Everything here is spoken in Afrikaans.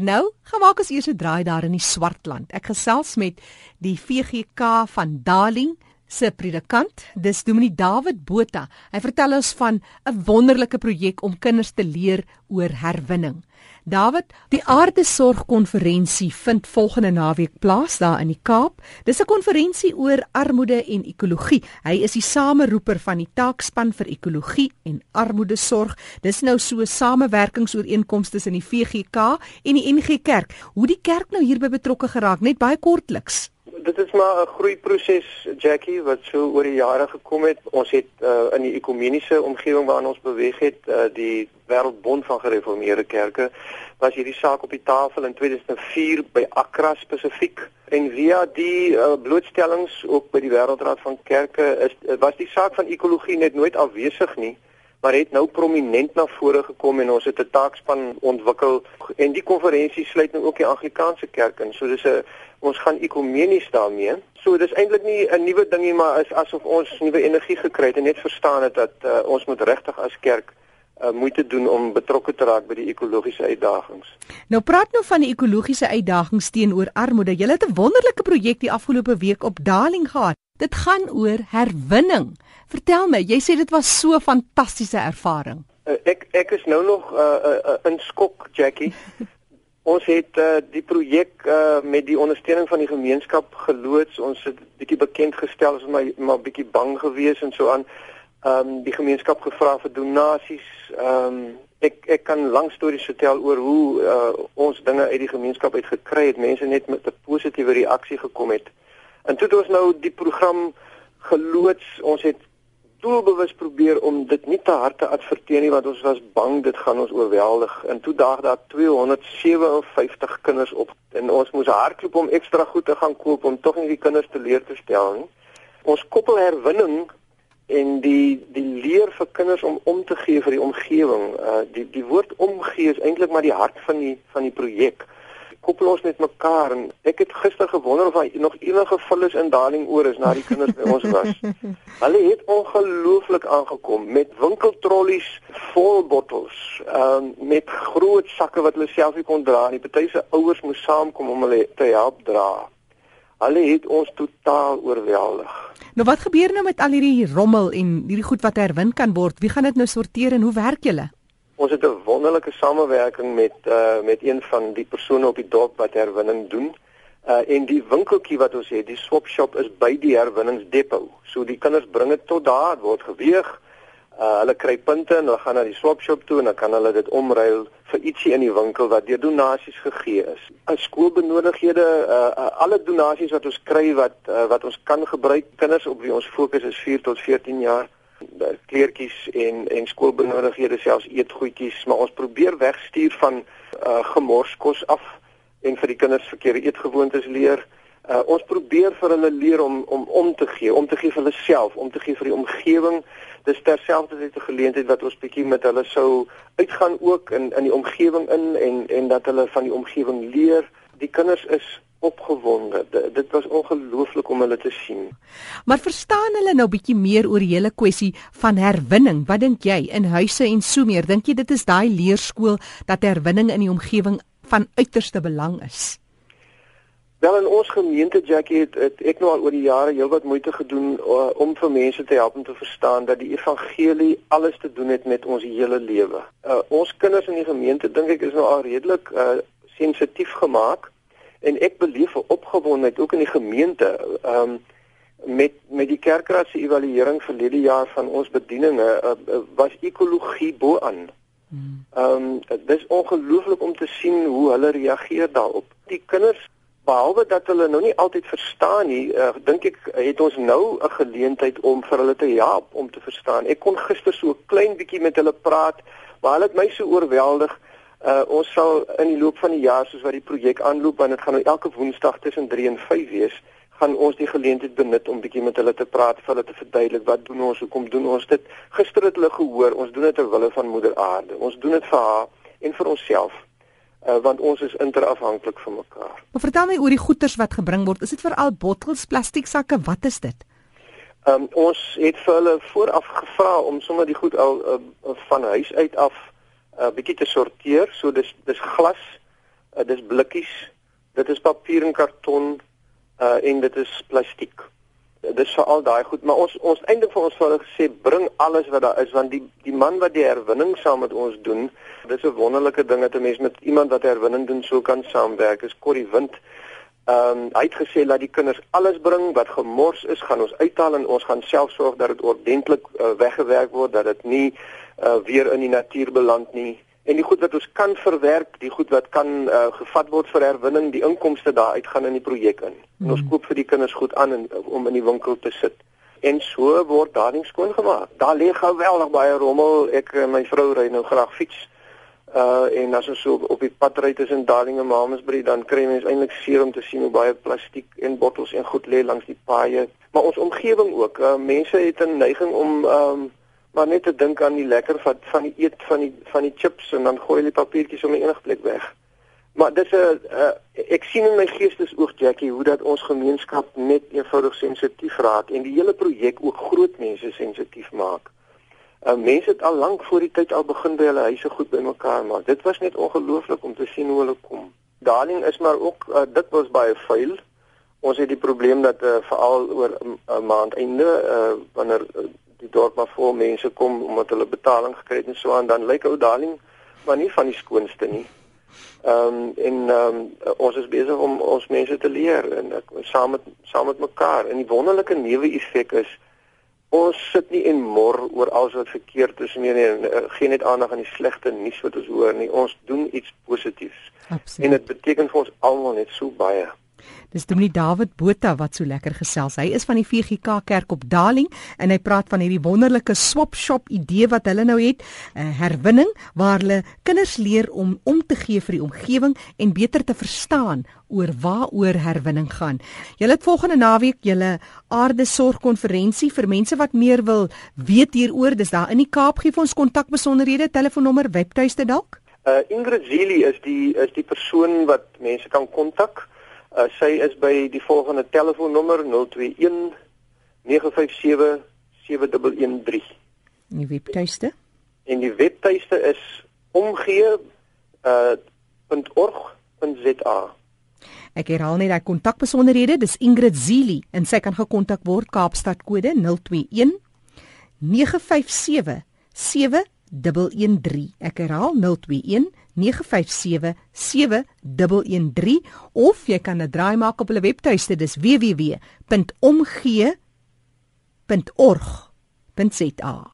Nou, gaan maak ons eers 'n draai daar in die Swartland. Ek gesels met die VGK van Darling se predikant, dis Dominee David Botha. Hy vertel ons van 'n wonderlike projek om kinders te leer oor herwinning. David, die Aardesorg konferensie vind volgende naweek plaas daar in die Kaap. Dis 'n konferensie oor armoede en ekologie. Hy is die sameroeper van die taakspan vir ekologie en armoedesorg. Dis nou so 'n samewerkingsooreenkoms tussen die VGK en die NG Kerk. Hoe die kerk nou hierby betrokke geraak, net baie kortliks dit is maar 'n groeiproses Jackie wat so oor die jare gekom het. Ons het uh, in die ekumeniese omgewing waarin ons beweeg het, uh, die Wêreldbond van Gereformeerde Kerke, was hierdie saak op die tafel in 2004 by Accra spesifiek. En via die uh, blootstellings ook by die Wêreldraad van Kerke is was die saak van ekologie net nooit afwesig nie maar het nou prominent na vore gekom en ons het 'n taakspan ontwikkel en die konferensie sluit nou ook die Anglikaanse kerk in. So dis 'n ons gaan ekumenies daarmee. So dis eintlik nie 'n nuwe ding nie, maar is asof ons nuwe energie gekry het en net verstaan het dat uh, ons moet regtig as kerk uh, moeite doen om betrokke te raak by die ekologiese uitdagings. Nou praat nou van die ekologiese uitdagings teenoor armoede. Jy het 'n wonderlike projek die afgelope week op Darling gehad. Dit gaan oor herwinning. Vertel my, jy sê dit was so 'n fantastiese ervaring. Uh, ek ek is nou nog uh, uh, uh, in skok, Jackie. Ons het uh, die projek uh, met die ondersteuning van die gemeenskap geloods. Ons het bietjie bekend gestel, ons maar maar bietjie bang gewees en so aan. Ehm um, die gemeenskap gevra vir donasies. Ehm um, ek ek kan lank stories vertel oor hoe uh, ons dinge uit die gemeenskap uit gekry het. Mense net met 'n positiewe reaksie gekom het. En toe het ons nou die program geloods. Ons het doelbewus probeer om dit nie te hard te adverteer nie want ons was bang dit gaan ons oorweldig. En toe daag daar 257 kinders op en ons moes hardloop om ekstra goed te gaan koop om tog nie die kinders te leer te stel nie. Ons koppel herwinning en die die leer vir kinders om om te gee vir die omgewing. Uh die die woord omgee is eintlik maar die hart van die van die projek koppel ons met mekaar en ek het gister gewonder of daar nog enige vullis in daling oor is na die kinders by ons was. Hulle het ongelooflik aangekom met winkeltrollies vol bottels, ehm um, met groot sakke wat hulle self nie kon dra nie. Party se ouers moes saamkom om hulle te help dra. Hulle het ons totaal oorweldig. Nou wat gebeur nou met al hierdie rommel en hierdie goed wat herwin kan word? Wie gaan dit nou sorteer en hoe werk julle? Ons het 'n wonderlike samewerking met uh met een van die persone op die dorp wat herwinning doen. Uh en die winkeltjie wat ons het, die swap shop is by die herwinningsdepot. So die kinders bring dit tot daar, word geweeg. Uh hulle kry punte en hulle gaan na die swap shop toe en dan kan hulle dit omruil vir ietsie in die winkel wat deur donasies gegee is. As skoolbenodighede, uh, uh alle donasies wat ons kry wat uh, wat ons kan gebruik, kinders op wie ons fokus is 4 tot 14 jaar kleertjies en en skoolbenodighede selfs eetgoedjies, maar ons probeer wegstuur van uh gemorskos af en vir die kinders verkeerde eetgewoontes leer. Uh ons probeer vir hulle leer om om om te gee, om te gee vir hulle self, om te gee vir die omgewing. Dis terselfdertyd 'n geleentheid wat ons bietjie met hulle sou uitgaan ook in in die omgewing in en en dat hulle van die omgewing leer. Die kinders is opgewonde. D dit was ongelooflik om hulle te sien. Maar verstaan hulle nou bietjie meer oor die hele kwessie van herwinning? Wat dink jy in huise en so meer? Dink jy dit is daai leerskool dat herwinning in die omgewing van uiterste belang is? Wel in ons gemeente Jackie het, het ek nou al oor die jare heelwat moeite gedoen uh, om vir mense te help om te verstaan dat die evangelie alles te doen het met ons hele lewe. Uh, ons kinders in die gemeente dink ek is nou al redelik uh, sensitief gemaak en ek beleef 'n opgewondenheid ook in die gemeente ehm um, met met die kerkraad se evaluering verlede jaar van ons bedieninge uh, uh, was ekologie bo aan. Hmm. Ehm um, dis ongelooflik om te sien hoe hulle reageer daarop. Die kinders behalwe dat hulle nou nie altyd verstaan nie, uh, dink ek het ons nou 'n geleentheid om vir hulle te help om te verstaan. Ek kon gister so 'n klein bietjie met hulle praat, maar hulle het my so oorweldig Uh ons sal in die loop van die jaar soos wat die projek aanloop en dit gaan nou elke Woensdag tussen 3 en 5 wees, gaan ons die geleentheid benut om bietjie met hulle te praat, vir hulle te verduidelik wat doen ons, hoekom doen ons dit. Gister het hulle gehoor, ons doen dit ter wille van Moeder Aarde. Ons doen dit vir haar en vir onsself. Uh want ons is interafhanklik van mekaar. Maar vertel my oor die goederes wat gebring word. Is dit veral bottels, plastieksakke, wat is dit? Um ons het vir hulle vooraf gevra om sommer die goed al uh, van huis uit af uh, bietjie te sorteer. So dis dis glas, Uh, dis blikkies. Dit is papier en karton uh en dit is plastiek. Dis vir al daai goed, maar ons ons eintlik vir ons hulle gesê bring alles wat daar is want die die man wat die herwinning saam met ons doen, dis 'n wonderlike ding dat 'n mens met iemand wat herwinning doen so kan saamwerk. Is Corrie Wind. Ehm um, hy het gesê dat die kinders alles bring wat gemors is, gaan ons uithaal en ons gaan self sorg dat dit ordentlik uh, weggewerk word, dat dit nie uh, weer in die natuur beland nie en die goed wat ons kan verwerk, die goed wat kan uh, gevat word vir herwinning, die inkomste daaruit gaan in die projek in. Mm. En ons hmm. koop vir die kinders goed aan en, om in die winkel te sit. En so word daardie skoon gemaak. Daar lê geweldig baie rommel. Ek en my vrou ry nou graag fiets. Uh en as ons so op die pad ry tussen Darling en Mamasbury, dan kry mense eintlik seer om te sien hoe baie plastiek en bottels en goed lê langs die paaie. Maar ons omgewing ook. Uh, mense het 'n neiging om um, maar net te dink aan die lekker van van die eet van die van die chips en dan gooi jy die papiertjies om enige plek weg. Maar dis 'n uh, ek sien in my geestesoog Jackie hoe dat ons gemeenskap net eenvoudig sensitief raak en die hele projek ook groot mense sensitief maak. Uh, mense het al lank voor die tyd al begin by hulle huise goed bymekaar maak. Dit was net ongelooflik om te sien hoe hulle kom. Darling is maar ook uh, dit was baie vuil. Ons het die probleem dat uh, veral oor 'n uh, maand einde uh, wanneer uh, die dorp maar vol mense kom omdat hulle betaling gekry het en so aan dan lyk ou Darling maar nie van die skoonste nie. Ehm um, en ehm um, ons is besig om ons mense te leer en ek saam met saam met mekaar en die wonderlike neuwe effek is ons sit nie en mor oor alles wat verkeerd is nie en uh, geen net aandag aan die slegte nuus wat ons hoor nie. Ons doen iets positiefs. Absoluut. En dit beteken vir ons almal net so baie. Dis Dominee David Botha wat so lekker gesels. Hy is van die VGK Kerk op Darling en hy praat van hierdie wonderlike swap shop idee wat hulle nou het, 'n herwinning waar hulle kinders leer om om te gee vir die omgewing en beter te verstaan oor waaroor herwinning gaan. Julle het volgende naweek julle aarde sorgkonferensie vir mense wat meer wil weet hieroor. Dis daar in die Kaap. Gee vir ons kontakbesonderhede, telefoonnommer, webtuiste dalk. Uh Ingrid Zili is die is die persoon wat mense kan kontak. Uh, sy is by die volgende telefoonnommer 021 957 7113. Die webtuiste? En die webtuiste is omgee.org.za. Uh, Ek herhaal net daai kontakbesonderhede, dis Ingrid Zili en sy kan gekontak word Kaapstad kode 021 957 7113. Ek herhaal 021 0765761113 of jy kan 'n draai maak op hulle webtuiste dis www.omgee.org.za